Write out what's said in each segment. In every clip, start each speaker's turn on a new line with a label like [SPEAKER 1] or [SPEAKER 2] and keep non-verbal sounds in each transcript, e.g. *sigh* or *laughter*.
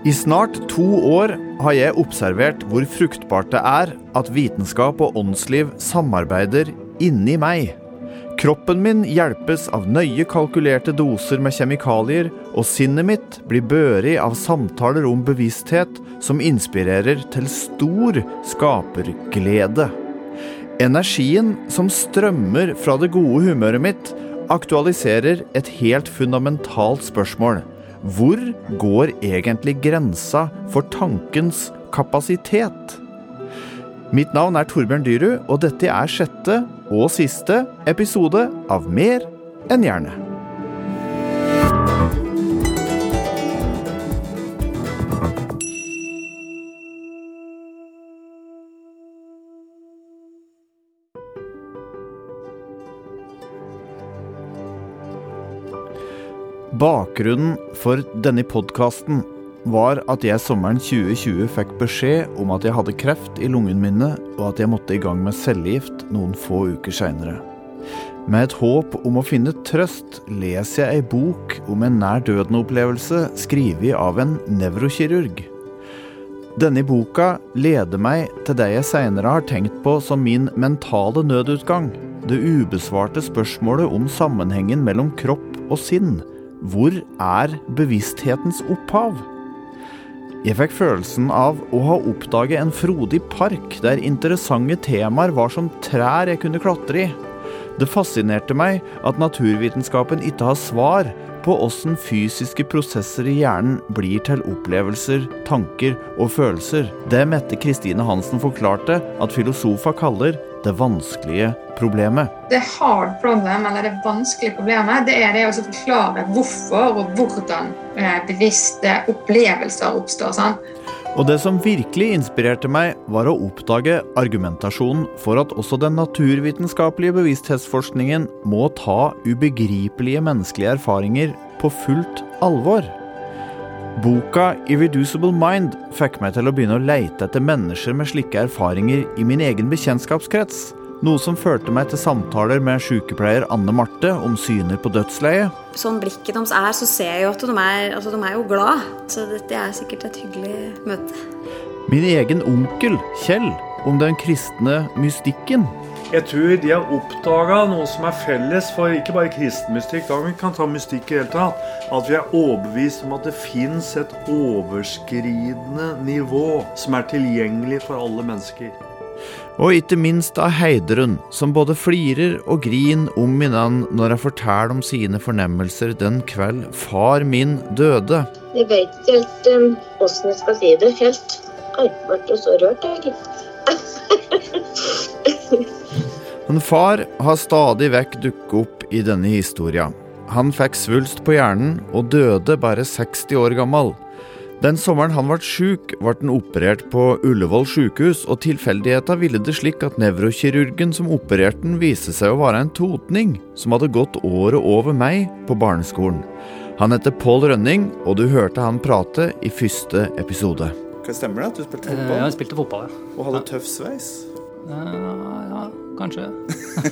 [SPEAKER 1] I snart to år har jeg observert hvor fruktbart det er at vitenskap og åndsliv samarbeider inni meg. Kroppen min hjelpes av nøye kalkulerte doser med kjemikalier, og sinnet mitt blir børig av samtaler om bevissthet som inspirerer til stor skaperglede. Energien som strømmer fra det gode humøret mitt, aktualiserer et helt fundamentalt spørsmål. Hvor går egentlig grensa for tankens kapasitet? Mitt navn er Torbjørn Dyrud, og dette er sjette og siste episode av Mer enn hjerne. Bakgrunnen for denne podkasten var at jeg sommeren 2020 fikk beskjed om at jeg hadde kreft i lungene mine, og at jeg måtte i gang med cellegift noen få uker seinere. Med et håp om å finne trøst leser jeg ei bok om en nær døden-opplevelse skrevet av en nevrokirurg. Denne boka leder meg til det jeg seinere har tenkt på som min mentale nødutgang. Det ubesvarte spørsmålet om sammenhengen mellom kropp og sinn. Hvor er bevissthetens opphav? Jeg fikk følelsen av å ha oppdaget en frodig park der interessante temaer var som trær jeg kunne klatre i. Det fascinerte meg at naturvitenskapen ikke har svar på åssen fysiske prosesser i hjernen blir til opplevelser, tanker og følelser. Det Mette Kristine Hansen forklarte at filosofer kaller det vanskelige problemet.
[SPEAKER 2] Det hard problem, eller det vanskelige problemet, det er det å forklare hvorfor og hvordan bevisste opplevelser oppstår. sant?
[SPEAKER 1] Og det som virkelig inspirerte meg, var å oppdage argumentasjonen for at også den naturvitenskapelige bevissthetsforskningen må ta ubegripelige menneskelige erfaringer på fullt alvor. Boka 'Irreducible Mind' fikk meg til å begynne å leite etter mennesker med slike erfaringer i min egen bekjentskapskrets. Noe som førte meg til samtaler med sykepleier Anne Marte om syner på dødsleiet.
[SPEAKER 3] Sånn blikket deres er, så ser jeg jo at de er, altså, de er jo glad. Så dette er sikkert et hyggelig møte.
[SPEAKER 1] Min egen onkel, Kjell, om den kristne mystikken.
[SPEAKER 4] Jeg tror de har oppdaga noe som er felles for ikke bare kristen mystikk, da vi kan ta mystikk i hele tatt. At vi er overbevist om at det fins et overskridende nivå som er tilgjengelig for alle mennesker.
[SPEAKER 1] Og ikke minst av Heidrun, som både flirer og griner om minnen når jeg forteller om sine fornemmelser den kveld far min døde.
[SPEAKER 5] Jeg vet ikke helt um, hvordan jeg skal si det helt. Jeg ble så rørt, jeg. *laughs*
[SPEAKER 1] Men far har stadig vekk dukket opp i denne historia. Han fikk svulst på hjernen og døde bare 60 år gammel. Den sommeren han ble sjuk, ble han operert på Ullevål sykehus, og tilfeldigheter ville det slik at nevrokirurgen som opererte han, viste seg å være en totning som hadde gått året over meg på barneskolen. Han heter Pål Rønning, og du hørte han prate i første episode.
[SPEAKER 6] Hva Stemmer det at du spilte fotball?
[SPEAKER 7] Ja, Jeg spilte fotball, ja.
[SPEAKER 6] Og hadde tøff sveis?
[SPEAKER 7] Eh, ja, kanskje.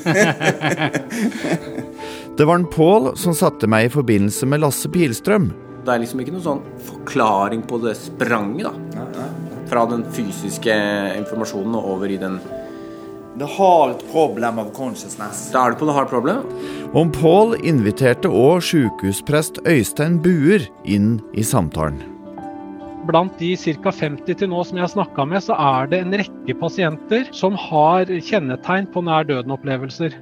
[SPEAKER 7] *laughs* *laughs*
[SPEAKER 1] Det var en Pål som satte meg i forbindelse med Lasse Pilstrøm.
[SPEAKER 8] Det er liksom ikke noen sånn forklaring på det spranget, da. Fra den fysiske informasjonen og over i den
[SPEAKER 6] The hard problem of consciousness.
[SPEAKER 8] Da er du på the hard problem.
[SPEAKER 1] Om Pål inviterte òg sjukehusprest Øystein Buer inn i samtalen.
[SPEAKER 9] Blant de ca. 50 til nå som jeg har snakka med, så er det en rekke pasienter som har kjennetegn på nær døden-opplevelser.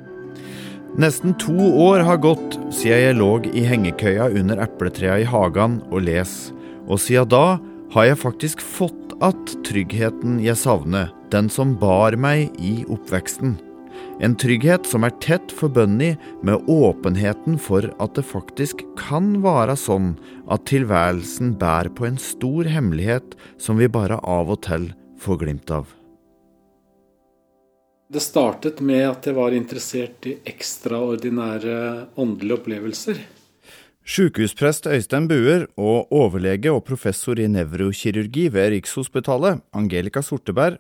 [SPEAKER 1] Nesten to år har gått siden jeg lå i hengekøya under epletrea i hagen og les, og siden da har jeg faktisk fått att tryggheten jeg savner, den som bar meg i oppveksten. En trygghet som er tett forbundet med åpenheten for at det faktisk kan være sånn at tilværelsen bærer på en stor hemmelighet som vi bare av og til får glimt av.
[SPEAKER 10] Det startet med at jeg var interessert i ekstraordinære åndelige opplevelser.
[SPEAKER 1] Sykehusprest Øystein Buer og overlege og professor i nevrokirurgi ved Rikshospitalet, Angelica Sorteberg,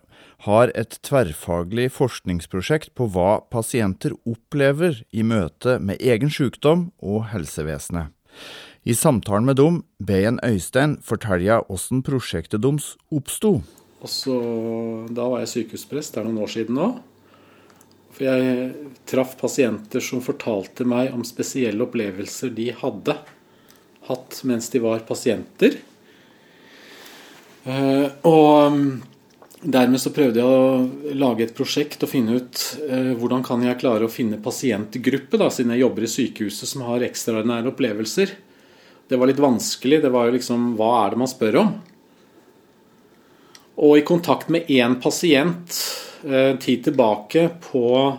[SPEAKER 1] har et tverrfaglig forskningsprosjekt på hva pasienter opplever i møte med egen sykdom og helsevesenet. I samtalen med dem ber en Øystein fortelle hvordan prosjektet deres oppsto.
[SPEAKER 10] Og så, Da var jeg sykehusprest, det er noen år siden nå. For jeg traff pasienter som fortalte meg om spesielle opplevelser de hadde hatt mens de var pasienter. Eh, og dermed så prøvde jeg å lage et prosjekt og finne ut eh, hvordan kan jeg klare å finne pasientgruppe, da, siden jeg jobber i sykehuset som har ekstraordinære opplevelser. Det var litt vanskelig. Det var jo liksom Hva er det man spør om? Og i kontakt med én pasient Eh, tid tilbake på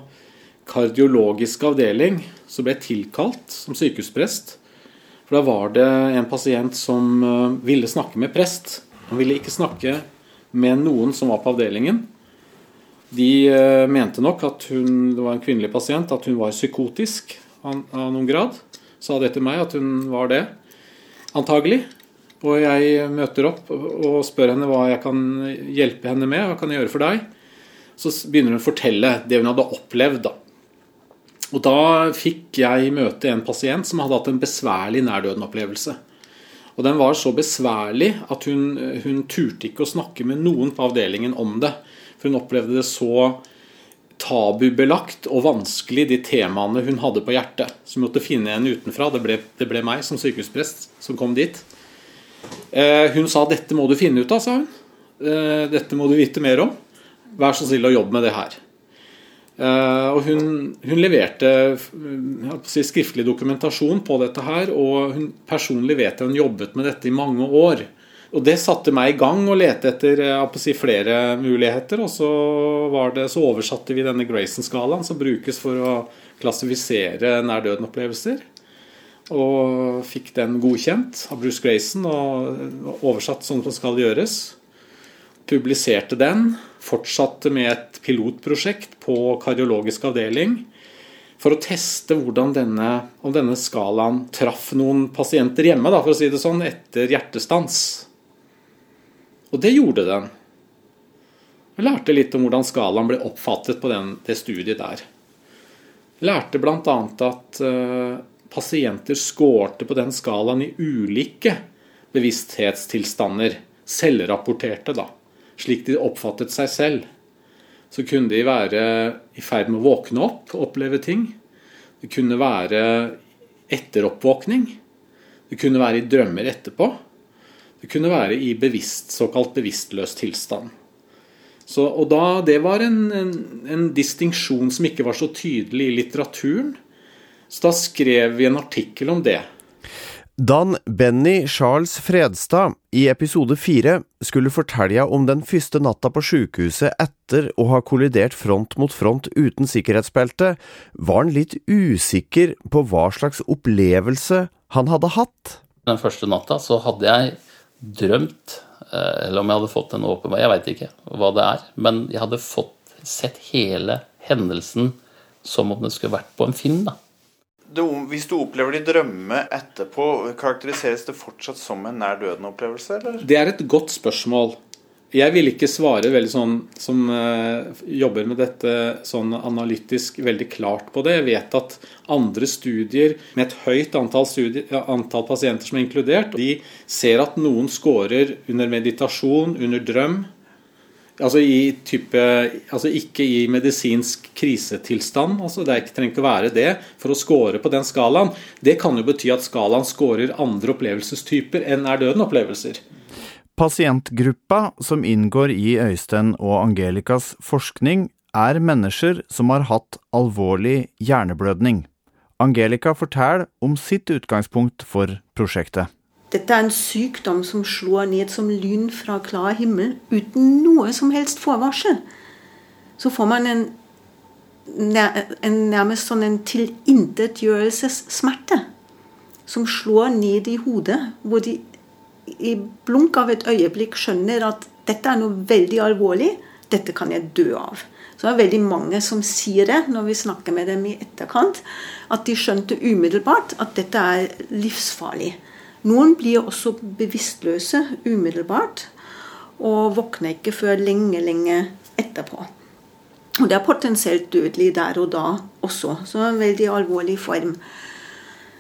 [SPEAKER 10] kardiologisk avdeling så ble jeg tilkalt som sykehusprest. For da var det en pasient som eh, ville snakke med prest. Han ville ikke snakke med noen som var på avdelingen. De eh, mente nok at hun det var en kvinnelig pasient, at hun var psykotisk av, noen grad. Sa det til meg at hun var det, antagelig. Og jeg møter opp og spør henne hva jeg kan hjelpe henne med. Hva kan jeg gjøre for deg? Så begynner hun å fortelle det hun hadde opplevd. da. Og da fikk jeg møte en pasient som hadde hatt en besværlig nærdøden-opplevelse. Og den var så besværlig at hun, hun turte ikke å snakke med noen på avdelingen om det. For hun opplevde det så tabubelagt og vanskelig, de temaene hun hadde på hjertet. Så hun måtte finne en utenfra. Det ble, det ble meg som sykehusprest som kom dit. Eh, hun sa 'dette må du finne ut av', sa hun. Eh, 'Dette må du vite mer om'. Vær så snill å jobbe med det her. Uh, og hun, hun leverte si, skriftlig dokumentasjon på dette her, og hun, personlig vet jeg hun jobbet med dette i mange år. Og Det satte meg i gang å lete etter si, flere muligheter. Og så, det, så oversatte vi denne Grayson-skalaen som brukes for å klassifisere nær døden-opplevelser. Og fikk den godkjent av Bruce Grayson og oversatt sånn som skal gjøres. Publiserte den fortsatte med et pilotprosjekt på kardiologisk avdeling for å teste denne, om denne skalaen traff noen pasienter hjemme, da, for å si det sånn, etter hjertestans. Og det gjorde den. Jeg lærte litt om hvordan skalaen ble oppfattet på den, det studiet der. Lærte bl.a. at uh, pasienter skårte på den skalaen i ulike bevissthetstilstander. Selvrapporterte, da slik de oppfattet seg selv, så kunne de være i ferd med å våkne opp og oppleve ting. Det kunne være etteroppvåkning. Det kunne være i drømmer etterpå. Det kunne være i bevisst, såkalt bevisstløs tilstand. Så, og da, Det var en, en, en distinksjon som ikke var så tydelig i litteraturen. Så da skrev vi en artikkel om det.
[SPEAKER 1] Dan Benny Charles Fredstad i episode fire skulle fortelle om den første natta på sjukehuset etter å ha kollidert front mot front uten sikkerhetsbelte, var han litt usikker på hva slags opplevelse han hadde hatt.
[SPEAKER 11] Den første natta så hadde jeg drømt, eh, eller om jeg hadde fått en åpenbar Jeg veit ikke hva det er, men jeg hadde fått sett hele hendelsen som om det skulle vært på en film. da
[SPEAKER 1] det, hvis du opplever de drømme etterpå, karakteriseres det fortsatt som en nær døden-opplevelse?
[SPEAKER 10] Det er et godt spørsmål. Jeg vil ikke svare veldig sånn som uh, jobber med dette sånn analytisk veldig klart på det. Jeg vet at andre studier med et høyt antall, studier, antall pasienter som er inkludert, de ser at noen scorer under meditasjon, under drøm, Altså, type, altså, ikke i medisinsk krisetilstand. altså Det er trenger ikke å være det for å score på den skalaen. Det kan jo bety at skalaen scorer andre opplevelsestyper enn er døden-opplevelser.
[SPEAKER 1] Pasientgruppa som inngår i Øystein og Angelicas forskning, er mennesker som har hatt alvorlig hjerneblødning. Angelica forteller om sitt utgangspunkt for prosjektet.
[SPEAKER 12] Dette er en sykdom som slår ned som lyn fra klar himmel uten noe som helst forvarsel. Så får man en, en nærmest sånn en tilintetgjørelsessmerte som slår ned i hodet, hvor de i blunk av et øyeblikk skjønner at dette er noe veldig alvorlig, dette kan jeg dø av. Så det er veldig mange som sier det når vi snakker med dem i etterkant, at de skjønte umiddelbart at dette er livsfarlig. Noen blir også bevisstløse umiddelbart og våkner ikke før lenge, lenge etterpå. Og det er potensielt dødelig der og da også, så en veldig alvorlig form.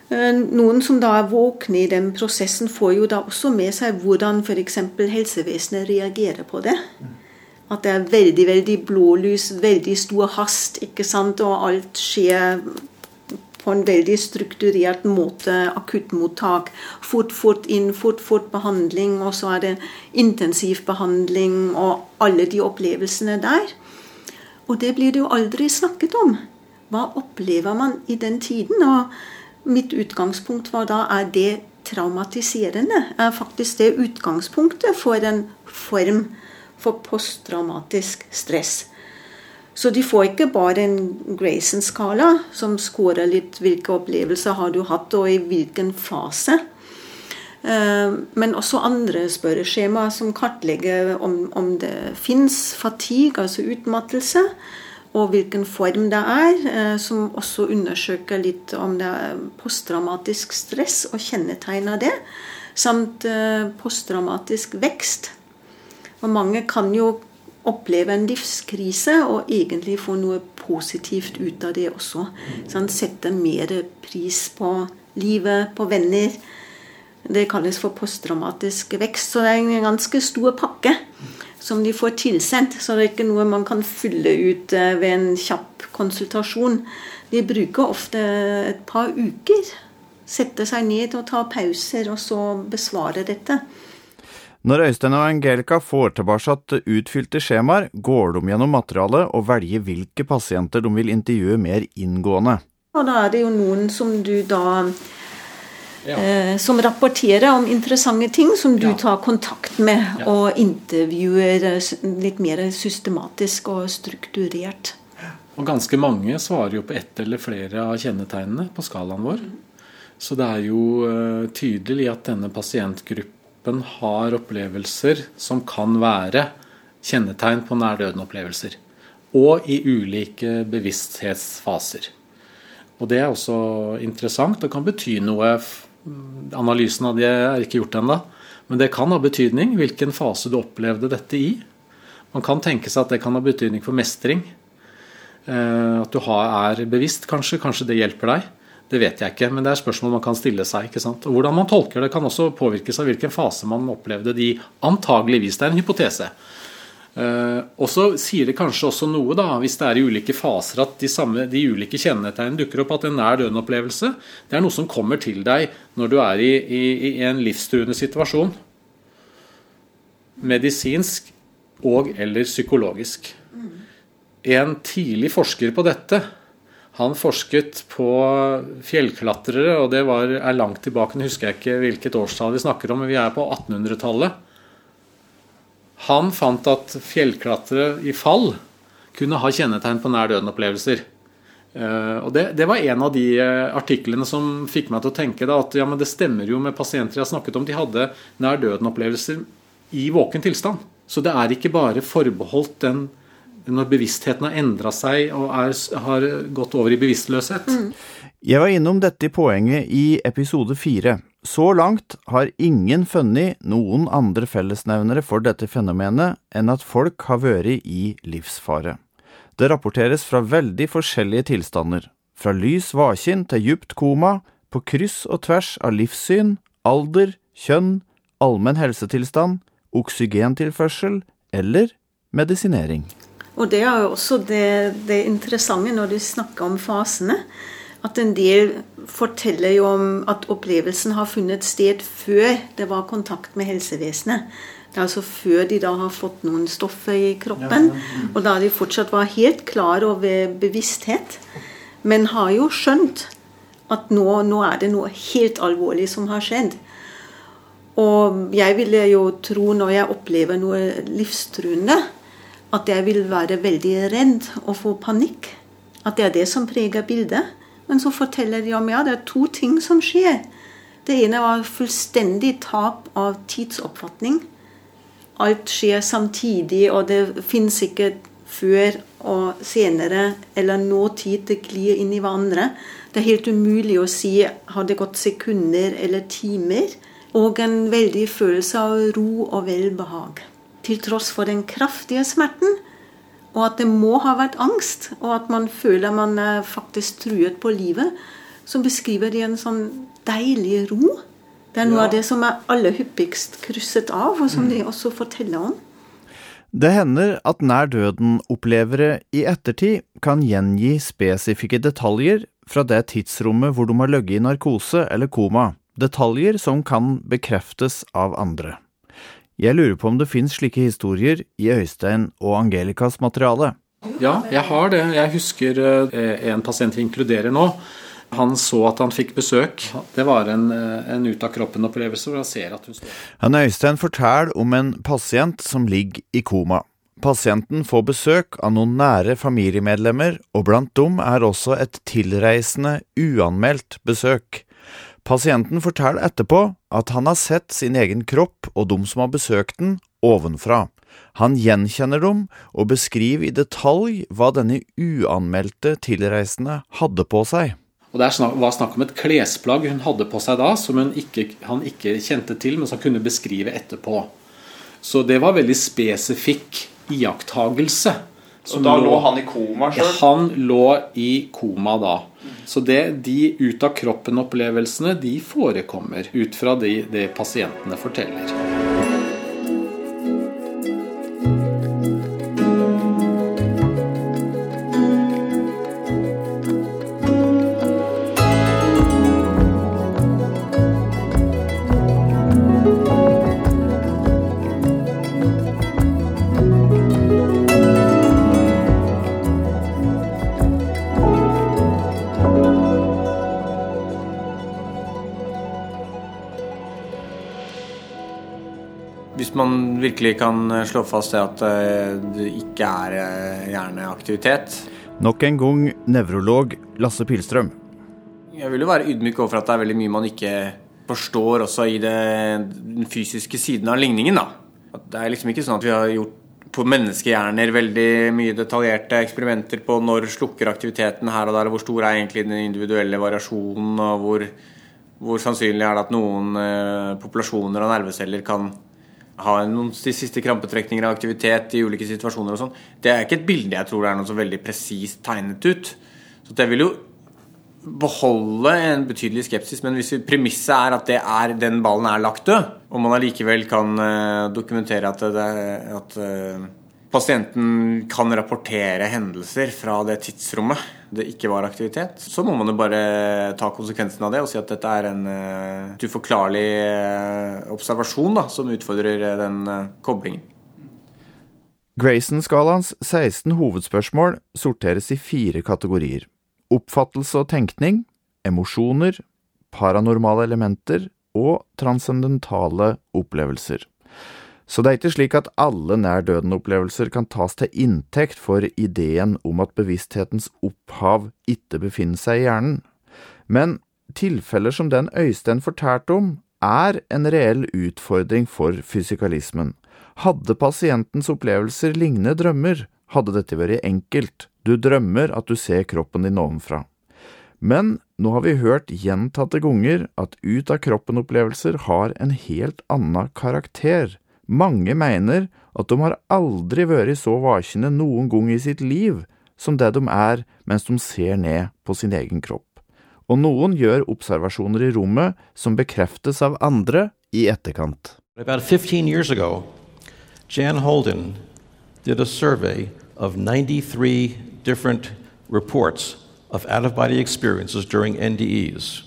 [SPEAKER 12] Eh, noen som da er våkne i den prosessen, får jo da også med seg hvordan f.eks. helsevesenet reagerer på det. At det er veldig veldig blålys, veldig stor hast, ikke sant? og alt skjer på en veldig strukturert måte. Akuttmottak. Fort, fort inn, fort, fort behandling. Og så er det intensivbehandling og alle de opplevelsene der. Og det blir det jo aldri snakket om. Hva opplever man i den tiden? Og mitt utgangspunkt var da er det traumatiserende. Er faktisk det utgangspunktet for en form for posttraumatisk stress. Så de får ikke bare en Grayson-skala som scorer litt hvilke opplevelser har du hatt, og i hvilken fase. Eh, men også andre spørreskjemaer som kartlegger om, om det fins fatigue, altså utmattelse, og hvilken form det er. Eh, som også undersøker litt om det er posttraumatisk stress og kjennetegn av det. Samt eh, posttraumatisk vekst. Og mange kan jo oppleve en livskrise og egentlig få noe positivt ut av det også. Så han mer pris på livet, på venner. Det kalles for posttraumatisk vekst. Så det er en ganske stor pakke som de får tilsendt. Så det er ikke noe man kan fylle ut eh, ved en kjapp konsultasjon. De bruker ofte et par uker. Sette seg ned og ta pauser, og så besvare dette.
[SPEAKER 1] Når Øystein og Angelica får tilbake utfylte skjemaer, går de gjennom materialet og velger hvilke pasienter de vil intervjue mer inngående.
[SPEAKER 12] Og da er det jo noen som du da ja. eh, Som rapporterer om interessante ting som du ja. tar kontakt med ja. og intervjuer litt mer systematisk og strukturert.
[SPEAKER 10] Og ganske mange svarer jo på ett eller flere av kjennetegnene på skalaen vår. Så det er jo uh, tydelig at denne pasientgruppen kroppen har opplevelser som kan være kjennetegn på nær-døden-opplevelser. Og i ulike bevissthetsfaser. Og Det er også interessant. Det kan bety noe Analysen av det er ikke gjort ennå. Men det kan ha betydning hvilken fase du opplevde dette i. Man kan tenke seg at det kan ha betydning for mestring. Eh, at du er bevisst, kanskje. Kanskje det hjelper deg. Det vet jeg ikke, men det er spørsmål man kan stille seg. ikke sant? Og Hvordan man tolker det, kan også påvirkes av hvilken fase man opplevde de antageligvis. Det er en hypotese. Uh, og så sier det kanskje også noe, da, hvis det er i ulike faser, at de, samme, de ulike kjennetegnene dukker opp. At en nær døden-opplevelse det er noe som kommer til deg når du er i, i, i en livstruende situasjon. Medisinsk og eller psykologisk. En tidlig forsker på dette han forsket på fjellklatrere, og det var, er langt tilbake. Nå husker jeg ikke hvilket årstall vi snakker om, men vi er på 1800-tallet. Han fant at fjellklatrere i fall kunne ha kjennetegn på nær døden-opplevelser. Uh, og det, det, var en av de uh, artiklene som fikk meg til å tenke da, at ja, det stemmer jo med pasienter jeg har snakket om. De hadde nær døden-opplevelser i våken tilstand. Så det er ikke bare forbeholdt den når bevisstheten har endra seg og er, har gått over i bevisstløshet. Mm.
[SPEAKER 1] Jeg var innom dette i poenget i episode fire. Så langt har ingen funnet noen andre fellesnevnere for dette fenomenet enn at folk har vært i livsfare. Det rapporteres fra veldig forskjellige tilstander, fra lys-vakin til djupt koma, på kryss og tvers av livssyn, alder, kjønn, allmenn helsetilstand, oksygentilførsel eller medisinering.
[SPEAKER 12] Og det er jo også det, det interessante når du snakker om fasene. At en del forteller jo om at opplevelsen har funnet sted før det var kontakt med helsevesenet. Det er altså før de da har fått noen stoffer i kroppen. Og da de fortsatt var helt klar over bevissthet. Men har jo skjønt at nå, nå er det noe helt alvorlig som har skjedd. Og jeg ville jo tro, når jeg opplever noe livstruende, at jeg vil være veldig redd og få panikk. At det er det som preger bildet. Men så forteller de om ja, det er to ting som skjer. Det ene var fullstendig tap av tidsoppfatning. Alt skjer samtidig, og det fins ikke før og senere eller nåtid. Det glir inn i hverandre. Det er helt umulig å si har det gått sekunder eller timer. Og en veldig følelse av ro og velbehag til tross for den kraftige smerten. Og at det må ha vært angst, og at man føler man er faktisk truet på livet. Så beskriver de en sånn deilig ro. Det er noe
[SPEAKER 1] Ja.
[SPEAKER 12] av det som er aller hyppigst krysset av, og som
[SPEAKER 1] Mm.
[SPEAKER 12] de også forteller om.
[SPEAKER 1] Det hender at nær døden-opplevere i ettertid kan gjengi spesifikke detaljer fra det tidsrommet hvor de har ligget i narkose eller koma, detaljer som kan bekreftes av andre. Jeg lurer på om det finnes slike historier i Øystein og Angelicas materiale.
[SPEAKER 10] Ja, jeg har det. Jeg husker eh, en pasient vi inkluderer nå. Han så at han fikk besøk. Det var en, eh, en ut-av-kroppen-opplevelse hvor han ser at hun står
[SPEAKER 1] Han Øystein forteller om en pasient som ligger i koma. Pasienten får besøk av noen nære familiemedlemmer, og blant dem er også et tilreisende, uanmeldt besøk. Pasienten forteller etterpå at han har sett sin egen kropp og de som har besøkt den, ovenfra. Han gjenkjenner dem og beskriver i detalj hva denne uanmeldte tilreisende hadde på seg.
[SPEAKER 10] Og Det var snakk om et klesplagg hun hadde på seg da, som ikke, han ikke kjente til, men som kunne beskrive etterpå. Så det var veldig spesifikk iakttagelse.
[SPEAKER 13] Og da lå han i koma
[SPEAKER 10] Ja, han lå i koma da. Så det, de ut-av-kroppen-opplevelsene de forekommer ut fra de, det pasientene forteller.
[SPEAKER 8] Man virkelig kan slå fast det at eh, det ikke er eh, hjerneaktivitet
[SPEAKER 1] Nok en gang nevrolog Lasse Pilstrøm.
[SPEAKER 8] Jeg vil jo være ydmyk overfor at det er veldig mye man ikke forstår også i det, den fysiske siden av ligningen. da. At det er liksom ikke sånn at vi har gjort på menneskehjerner veldig mye detaljerte eksperimenter på når slukker aktiviteten her og der, og hvor stor er egentlig den individuelle variasjonen, og hvor, hvor sannsynlig er det at noen eh, populasjoner av nerveceller kan ha noen siste krampetrekninger av aktivitet i ulike situasjoner og sånn. Det er ikke et bilde jeg tror er noe så veldig presist tegnet ut. Så det vil jo beholde en betydelig skepsis, men hvis premisset er at det er, den ballen er lagt død, og man allikevel kan eh, dokumentere at, det, at eh, pasienten kan rapportere hendelser fra det tidsrommet det ikke var aktivitet, så må man jo bare ta konsekvensen av det og si at dette er en uh, uforklarlig uh, observasjon da, som utfordrer uh, den koblingen.
[SPEAKER 1] Grayson-skalaens 16 hovedspørsmål sorteres i fire kategorier. Oppfattelse og tenkning, emosjoner, paranormale elementer og transcendentale opplevelser. Så det er ikke slik at alle nær-døden-opplevelser kan tas til inntekt for ideen om at bevissthetens opphav ikke befinner seg i hjernen. Men tilfeller som den Øystein fortalte om, er en reell utfordring for fysikalismen. Hadde pasientens opplevelser lignende drømmer, hadde dette vært enkelt, du drømmer at du ser kroppen din ovenfra. Men nå har vi hørt gjentatte ganger at ut-av-kroppen-opplevelser har en helt annen karakter. Mange mener at de har aldri vært så vakne noen gang i sitt liv som det de er mens de ser ned på sin egen kropp. Og noen gjør observasjoner i rommet som bekreftes av andre i etterkant.
[SPEAKER 14] About 15 years ago, Jan Holden did a survey of 93 different reports of out of body experiences during NDEs.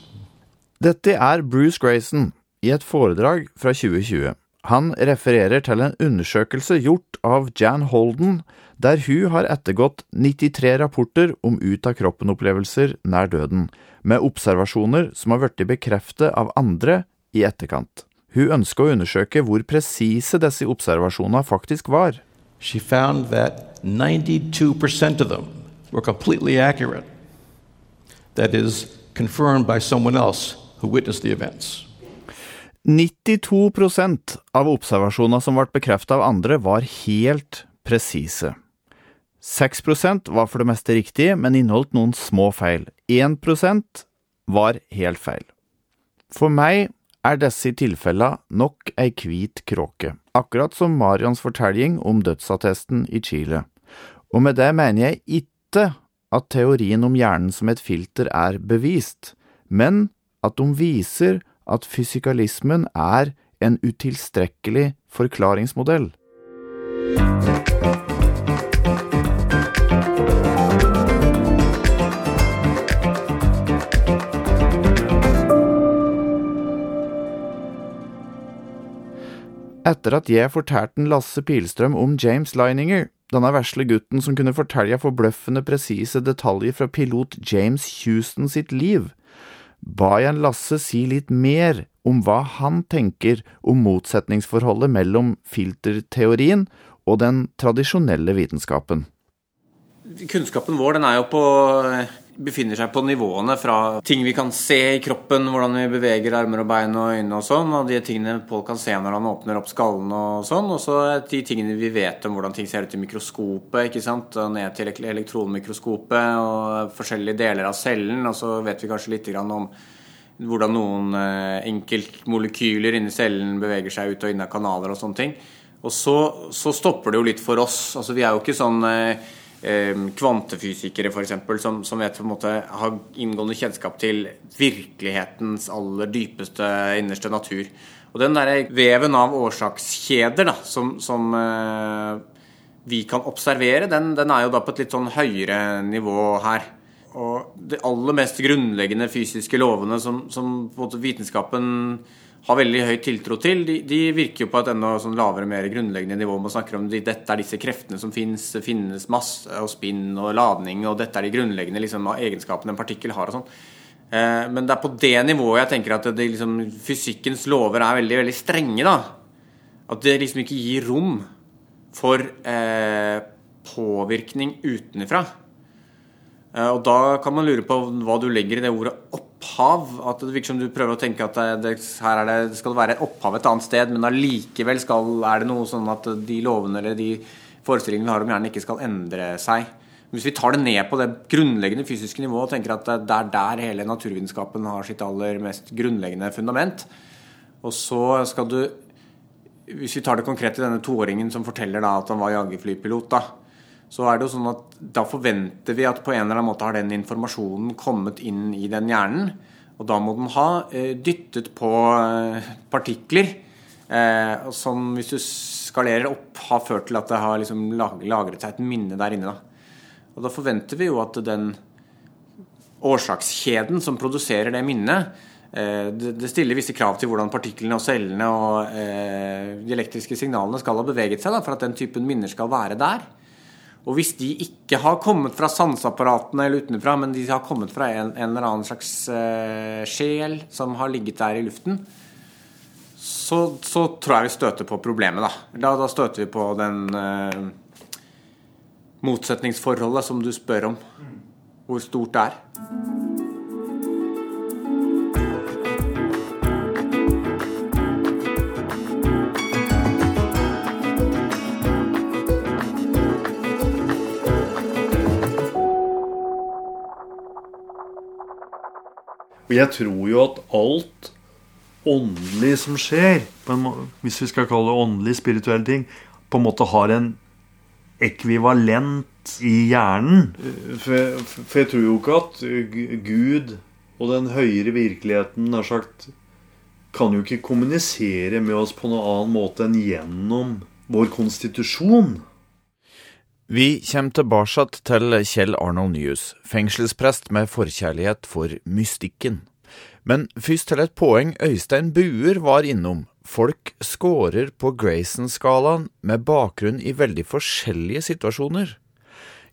[SPEAKER 1] Dette er Bruce Grayson i et foredrag fra 2020. Han refererer til en undersøkelse gjort av Jan Holden, der hun har ettergått 93 rapporter om ut-av-kroppen-opplevelser nær døden, med observasjoner som har blitt bekreftet av andre i etterkant. Hun ønsker å undersøke hvor presise disse observasjonene faktisk var.
[SPEAKER 14] She found that 92% of them were completely accurate. That is, confirmed by someone else who witnessed the events.
[SPEAKER 1] 92% av observasjonene som ble bekreftet av andre, var helt presise. 6% var for det meste riktige, men inneholdt noen små feil. 1% var helt feil. For meg er disse tilfellene nok ei hvit kråke, akkurat som Marians fortelling om dødsattesten i Chile. Og med det mener jeg ikke at teorien om hjernen som et filter er bevist, men at de viser at fysikalismen er en utilstrekkelig forklaringsmodell. Etter at jeg fortalte Lasse Pilstrøm om James Lininger, denne vesle gutten som kunne fortelle forbløffende presise detaljer fra pilot James Houston sitt liv, ba jeg Lasse si litt mer om hva han tenker om motsetningsforholdet mellom filterteorien og den tradisjonelle vitenskapen.
[SPEAKER 8] Kunnskapen vår den er jo på befinner seg på nivåene fra ting vi kan se i kroppen, hvordan vi beveger armer og bein og øyne og sånn, og de tingene Pål kan se når han åpner opp skallen og sånn, og så de tingene vi vet om hvordan ting ser ut i mikroskopet, ikke sant, og ned til elektronmikroskopet og forskjellige deler av cellen, og så vet vi kanskje litt om hvordan noen eh, enkeltmolekyler inni cellen beveger seg ut og inn av kanaler og sånne ting. Og så, så stopper det jo litt for oss. Altså Vi er jo ikke sånn eh, kvantefysikere f.eks. Som, som vet på en måte har inngående kjennskap til virkelighetens aller dypeste, innerste natur. Og den derre veven av årsakskjeder da, som, som uh, vi kan observere, den, den, er jo da på et litt sånn høyere nivå her. Og de aller mest grunnleggende fysiske lovene som, som vitenskapen har veldig høy tiltro til, de, de, virker jo på et enda sånn lavere, mer grunnleggende nivå. Man snakker om de, dette er disse kreftene som finnes, finnes masse og spinn og ladning, og dette er de grunnleggende liksom, egenskapene en partikkel har og sånn. Eh, men det er på det nivået jeg tenker at det, liksom, fysikkens lover er veldig, veldig strenge. da. At det liksom ikke gir rom for eh, påvirkning utenfra. Eh, og da kan man lure på hva du legger i det ordet opp opphav. At det virker som du prøver å tenke at det, her det, det skal være opphav et annet sted, men allikevel er det noe sånn at de lovene eller de forestillingene vi har om hjernen, ikke skal endre seg. Hvis vi tar det ned på det grunnleggende fysiske nivået og tenker at det er der hele naturvitenskapen har sitt aller mest grunnleggende fundament, og så skal du Hvis vi tar det konkret i denne toåringen som forteller at han var jagerflypilot, da, så er det jo sånn at da forventer vi at på en eller annen måte har den informasjonen kommet inn i den hjernen. Og da må den ha eh, dyttet på eh, partikler eh, som hvis du skalerer opp, har ført til at det har liksom lagret seg et minne der inne. Da. Og da forventer vi jo at den årsakskjeden som produserer det minnet, det stiller visse krav til hvordan partiklene og cellene og de elektriske signalene skal ha beveget seg da, for at den typen minner skal være der. Og hvis de ikke har kommet fra sanseapparatene eller utenfra, men de har kommet fra en, en eller annen slags uh, sjel som har ligget der i luften, så, så, tror jeg vi støter på problemet, da. Da, da støter vi på den uh, motsetningsforholdet som du spør om. Hvor stort det er.
[SPEAKER 4] Og jeg tror jo at alt åndelig som skjer, hvis vi skal kalle det åndelig, spirituelle ting, på en måte har en ekvivalent i hjernen. For, for jeg tror jo ikke at Gud og den høyere virkeligheten nær sagt, kan jo ikke kommunisere med oss på noen annen måte enn gjennom vår konstitusjon.
[SPEAKER 1] Vi kommer tilbake til Kjell Arnold Nyhus, fengselsprest med forkjærlighet for mystikken. Men først til et poeng Øystein Buer var innom. Folk scorer på Grayson-skalaen med bakgrunn i veldig forskjellige situasjoner.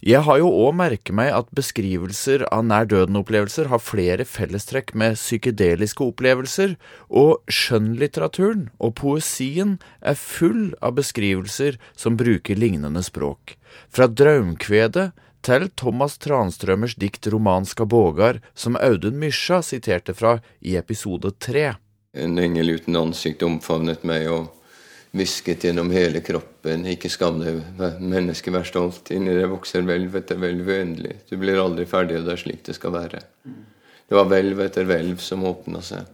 [SPEAKER 1] Jeg har jo òg merket meg at beskrivelser av nær døden-opplevelser har flere fellestrekk med psykedeliske opplevelser, og skjønnlitteraturen og poesien er full av beskrivelser som bruker lignende språk. Fra draumkvedet til Thomas Transtrømers dikt 'Romanska bågar', som Audun Mysja siterte fra i episode tre.
[SPEAKER 15] En engel uten ansikt omfavnet meg og hvisket gjennom hele kroppen. Ikke skam deg, menneske, vær stolt. Inni deg vokser hvelv etter hvelv uendelig. Du blir aldri ferdig, og det er slik det skal være. Det var hvelv etter hvelv som åpna seg.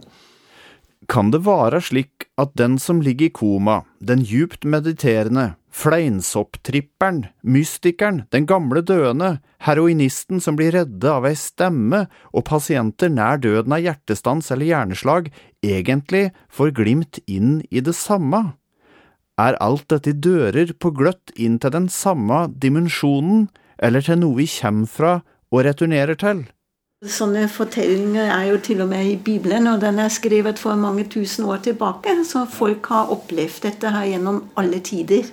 [SPEAKER 1] Kan det være slik at den som ligger i koma, den djupt mediterende, Fleinsopptripperen, mystikeren, den gamle døende, heroinisten som blir redde av ei stemme, og pasienter nær døden av hjertestans eller hjerneslag egentlig får glimt inn i det samme? Er alt dette dører på gløtt inn til den samme dimensjonen, eller til noe vi kommer fra og returnerer til?
[SPEAKER 12] Sånne fortellinger er jo til og med i Bibelen, og den er skrevet for mange tusen år tilbake. Så folk har opplevd dette her gjennom alle tider.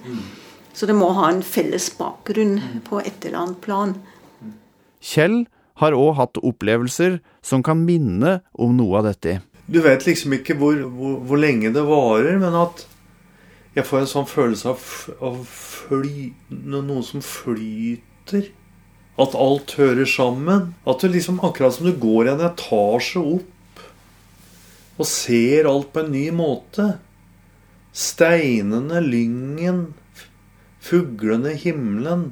[SPEAKER 12] Så det må ha en felles bakgrunn på et eller annet plan.
[SPEAKER 1] Kjell har òg hatt opplevelser som kan minne om noe av dette.
[SPEAKER 4] Du vet liksom ikke hvor, hvor, hvor lenge det varer, men at jeg får en sånn følelse av, av fly, noe som flyter. At alt hører sammen. At du liksom akkurat som du går en etasje opp og ser alt på en ny måte. Steinene, lyngen, fuglene, himmelen.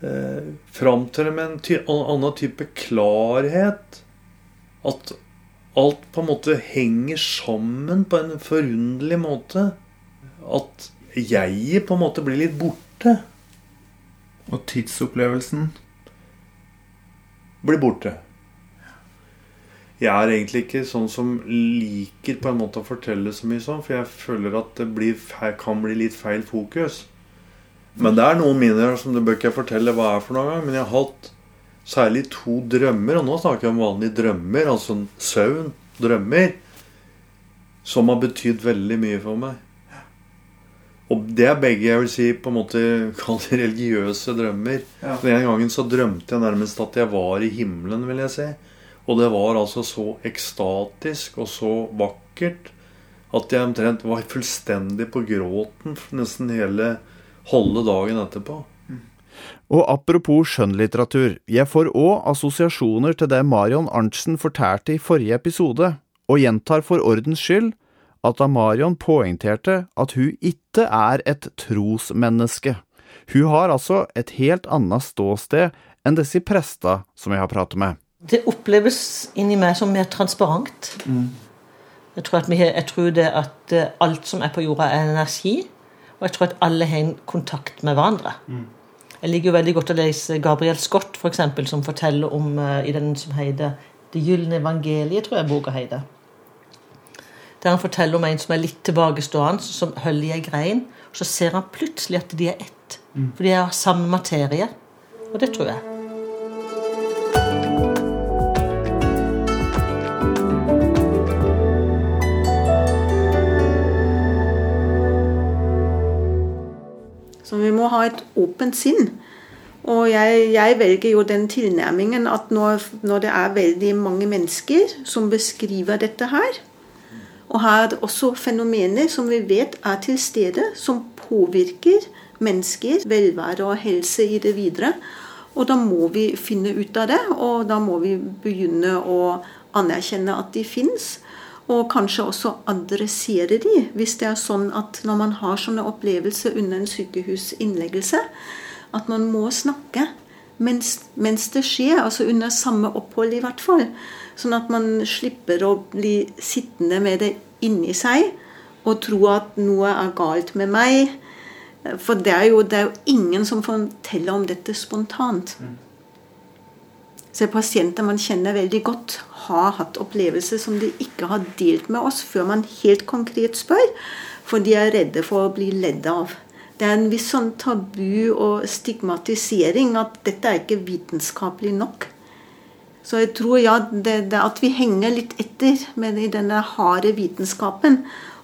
[SPEAKER 4] Eh, Framtrer med en ty annen type klarhet. At alt på en måte henger sammen på en forunderlig måte. At jeget på en måte blir litt borte.
[SPEAKER 1] Og tidsopplevelsen
[SPEAKER 4] blir borte. Jeg er egentlig ikke sånn som liker på en måte å fortelle så mye sånn, for jeg føler at det blir, kan bli litt feil fokus. Men det er noen minner som det bør ikke jeg fortelle hva er for noen gang. Men jeg har hatt særlig to drømmer, og nå snakker jeg om vanlige drømmer, altså søvn, drømmer, som har betydd veldig mye for meg. Og det er begge jeg vil si på en måte kaller religiøse drømmer.
[SPEAKER 1] Ja.
[SPEAKER 4] Den gangen så drømte jeg nærmest at jeg var i himmelen, vil jeg si. Og det var altså så ekstatisk og så vakkert at jeg omtrent var fullstendig på gråten nesten hele halve dagen etterpå.
[SPEAKER 1] Og apropos skjønnlitteratur, jeg får òg assosiasjoner til det Marion Arntzen fortalte i forrige episode, og gjentar for ordens skyld at Amarion Marion poengterte at hun ikke er et trosmenneske. Hun har altså et helt annet ståsted enn disse prester som jeg har pratet med.
[SPEAKER 16] Det oppleves inni meg som mer transparent. Jeg, tror at vi, jeg tror det at eh, alt som er på jorda, er energi. Og jeg tror at alle har en kontakt med hverandre. Jeg liker jo veldig godt å lese Gabriel Scott, for eksempel, som forteller om eh, i den som heter Det gylne evangeliet, tror jeg boka heter. Der han forteller om en som er litt tilbakestående, som holder i ei grein. Og så ser han plutselig at de er ett. For de har samme materie. Og det tror jeg.
[SPEAKER 12] Så vi må ha et åpent sinn. Og jeg, jeg velger jo den tilnærmingen at når, når det er veldig mange mennesker som beskriver dette her, og har også fenomener som vi vet er til stede, som påvirker mennesker, velvære og helse i det videre. Og da må vi finne ut av det, og da må vi begynne å anerkjenne at de fins. Og kanskje også adressere de, hvis det er sånn at når man har sånne opplevelser under en sykehusinnleggelse, at man må snakke mens, mens det skjer, altså under samme opphold i hvert fall. Sånn at man slipper å bli sittende med det inni seg og tro at noe er galt med meg. For det er jo, det er jo ingen som forteller om dette spontant. Så pasienter man kjenner veldig godt, har hatt opplevelser som de ikke har delt med oss før man helt konkret spør, for de er redde for å bli ledd av. Det er en viss sånn tabu og stigmatisering at dette er ikke vitenskapelig nok. Så jeg tror ja, det, det at vi henger litt etter med i denne harde vitenskapen,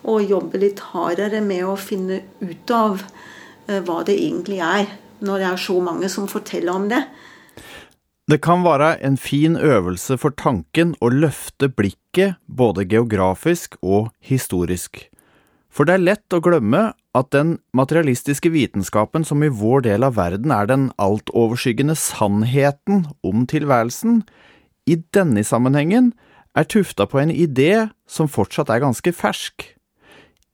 [SPEAKER 12] og jobber litt hardere med å finne ut av eh, hva det egentlig er, når det er så mange som forteller om det.
[SPEAKER 1] Det kan være en fin øvelse for tanken å løfte blikket både geografisk og historisk. For det er lett å glemme at den materialistiske vitenskapen som i vår del av verden er den altoverskyggende sannheten om tilværelsen, i denne sammenhengen er tufta på en idé som fortsatt er ganske fersk.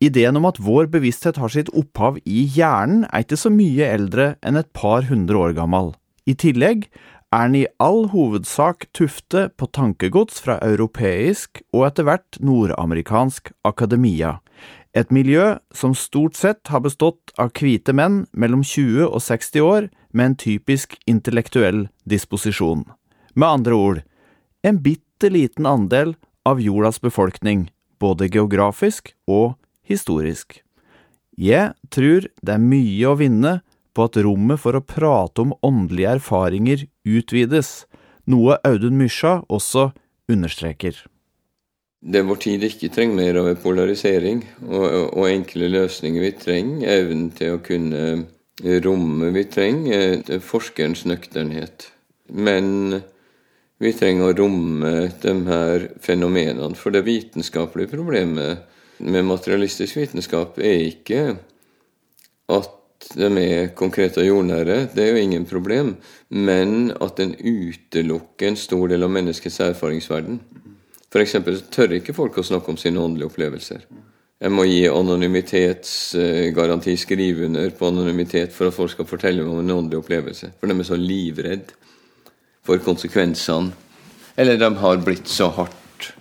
[SPEAKER 1] Ideen om at vår bevissthet har sitt opphav i hjernen er ikke så mye eldre enn et par hundre år gammel. I tillegg er den i all hovedsak tufte på tankegods fra europeisk og etter hvert nordamerikansk akademia, et miljø som stort sett har bestått av hvite menn mellom 20 og 60 år med en typisk intellektuell disposisjon. Med andre ord, en bitte liten andel av jordas befolkning, både geografisk og historisk. Jeg tror det er mye å vinne på at rommet for å prate om åndelige erfaringer utvides, noe Audun Mysja også understreker.
[SPEAKER 15] Det vår tid ikke trenger mer av er polarisering og, og, enkle løsninger. Vi trenger evnen til å kunne romme. Vi trenger forskerens nøkternhet. Men vi trenger å romme de her fenomenene. For det vitenskapelige problemet med materialistisk vitenskap er ikke at de er konkrete og jordnære, det er jo ingen problem. Men at den utelukker en stor del av menneskets erfaringsverden. F.eks. tør ikke folk å snakke om sine åndelige opplevelser. Jeg må gi anonymitetsgaranti, skrive under på anonymitet for at folk skal fortelle meg om en åndelig opplevelse. For de er så livredd for konsekvensene. Eller de har blitt så hardt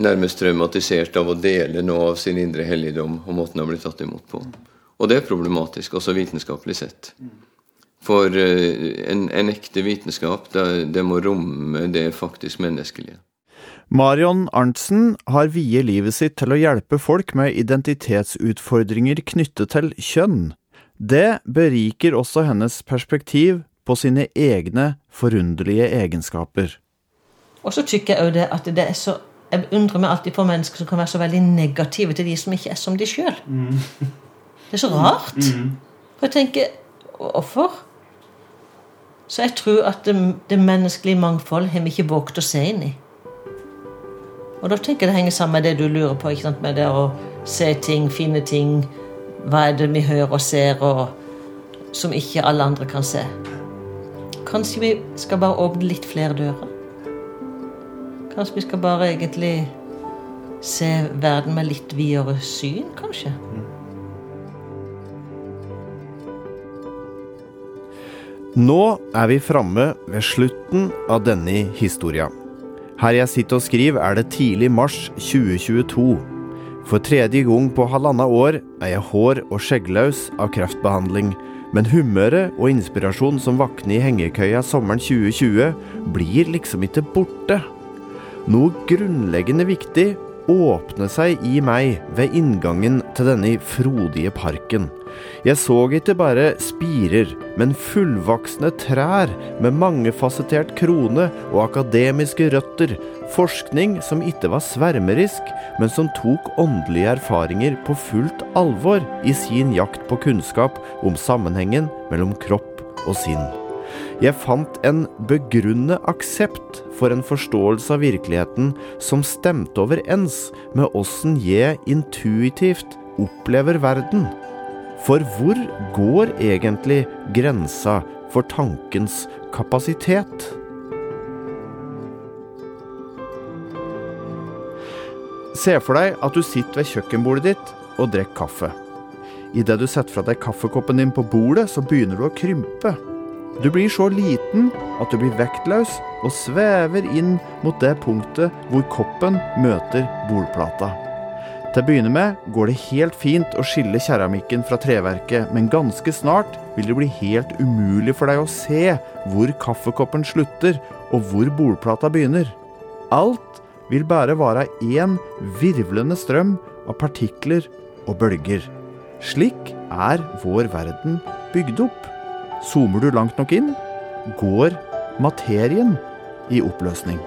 [SPEAKER 15] nærmest traumatisert av å dele noe av sin indre helligdom og måten de blitt tatt imot på. Og det er problematisk, også vitenskapelig sett. For eh, en, en ekte vitenskap, det, det må romme det faktisk menneskelige.
[SPEAKER 1] Marion Arntzen har viet livet sitt til å hjelpe folk med identitetsutfordringer knyttet til kjønn. Det beriker også hennes perspektiv på sine egne forunderlige egenskaper.
[SPEAKER 16] Og så tykker jeg jo det at det er så Jeg undrer meg alltid på mennesker som kan være så veldig negative til de som ikke er som de sjøl. Mm. Det er så rart. Mm. For jeg tenker Hvorfor? Så jeg tror at det, det menneskelige mangfold har vi ikke våget å se inn i. Og da tenker jeg det henger sammen med det du lurer på, ikke sant? med det å se ting, finne ting. Hva er det vi hører og ser, og som ikke alle andre kan se? Kanskje vi skal bare åpne litt flere dører? Kanskje vi skal bare egentlig se verden med litt videre syn, kanskje?
[SPEAKER 1] Nå er vi framme ved slutten av denne historien. Her jeg sitter og skriver, er det tidlig mars 2022. For tredje gang på halvannet år er jeg hår- og skjegglaus av kreftbehandling, men humøret og inspirasjonen som våkner i hengekøya sommeren 2020, blir liksom ikke borte. Noe grunnleggende viktig åpner seg i meg ved inngangen til denne frodige parken. Jeg så ikke bare spirer, men fullvoksne trær med mangefasettert krone og akademiske røtter, forskning som ikke var svermerisk, men som tok åndelige erfaringer på fullt alvor i sin jakt på kunnskap om sammenhengen mellom kropp og sinn. Jeg fant en begrunnet aksept for en forståelse av virkeligheten som stemte overens med åssen jeg intuitivt opplever verden. For hvor går egentlig grensa for tankens kapasitet? Se for deg at du sitter ved kjøkkenbordet ditt og drikker kaffe. Idet du setter fra deg kaffekoppen din på bordet, så begynner du å krympe. Du blir så liten at du blir vektløs og svever inn mot det punktet hvor koppen møter bordplata. Til å begynne med går det helt fint å skille keramikken fra treverket, men ganske snart vil det bli helt umulig for deg å se hvor kaffekoppen slutter og hvor bordplata begynner. Alt vil bare være én virvlende strøm av partikler og bølger. Slik er vår verden bygd opp. Zoomer du langt nok inn, går materien i oppløsning.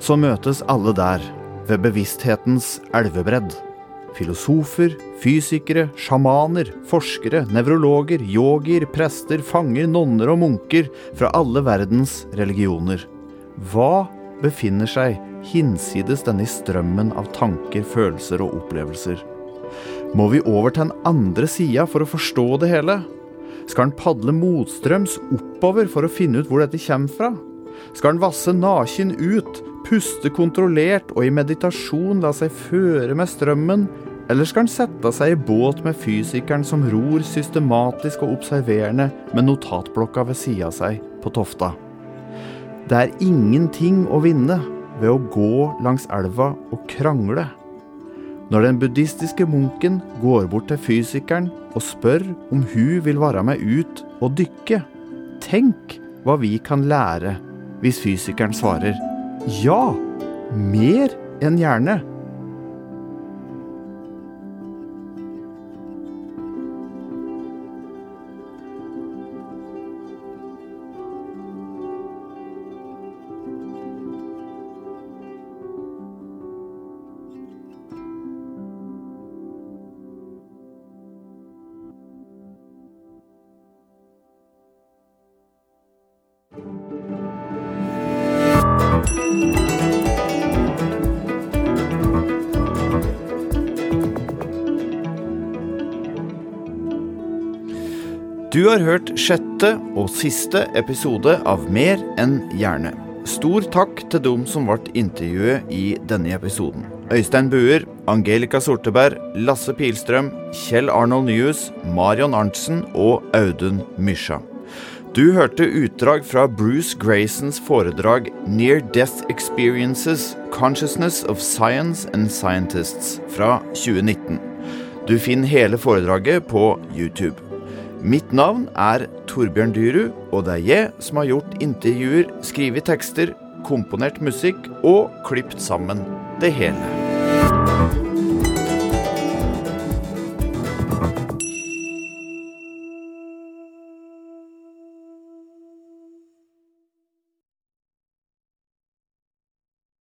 [SPEAKER 1] Så møtes alle der, ved bevissthetens elvebredd. Filosofer, fysikere, sjamaner, forskere, nevrologer, yogier, prester, fanger, nonner og munker fra alle verdens religioner. Hva befinner seg hinsides denne strømmen av tanker, følelser og opplevelser? Må vi over til den andre sida for å forstå det hele? Skal en padle motstrøms oppover for å finne ut hvor dette kommer fra? Skal en vasse naken ut puste kontrollert og i meditasjon la seg føre med strømmen, Eller skal han sette seg i båt med fysikeren som ror systematisk og observerende med notatblokka ved sida av seg på Tofta? Det er ingenting å vinne ved å gå langs elva og krangle. Når den buddhistiske munken går bort til fysikeren og spør om hun vil være med ut og dykke, tenk hva vi kan lære hvis fysikeren svarer ja, mer enn gjerne. Du har hørt sjette og siste episode av Mer enn gjerne. Stor takk til dem som ble intervjuet i denne episoden. Øystein Buer, Angelica Sorteberg, Lasse Pilstrøm, Kjell Arnold Nyhus, Marion Arntzen og Audun Mysja. Du hørte utdrag fra Bruce Graysons foredrag Near Death Experiences Consciousness of Science and Scientists fra 2019. Du finner hele foredraget på YouTube. Mitt navn er Torbjørn Dyrud, og det er jeg som har gjort intervjuer, skrevet tekster, komponert musikk og klipt sammen det hele.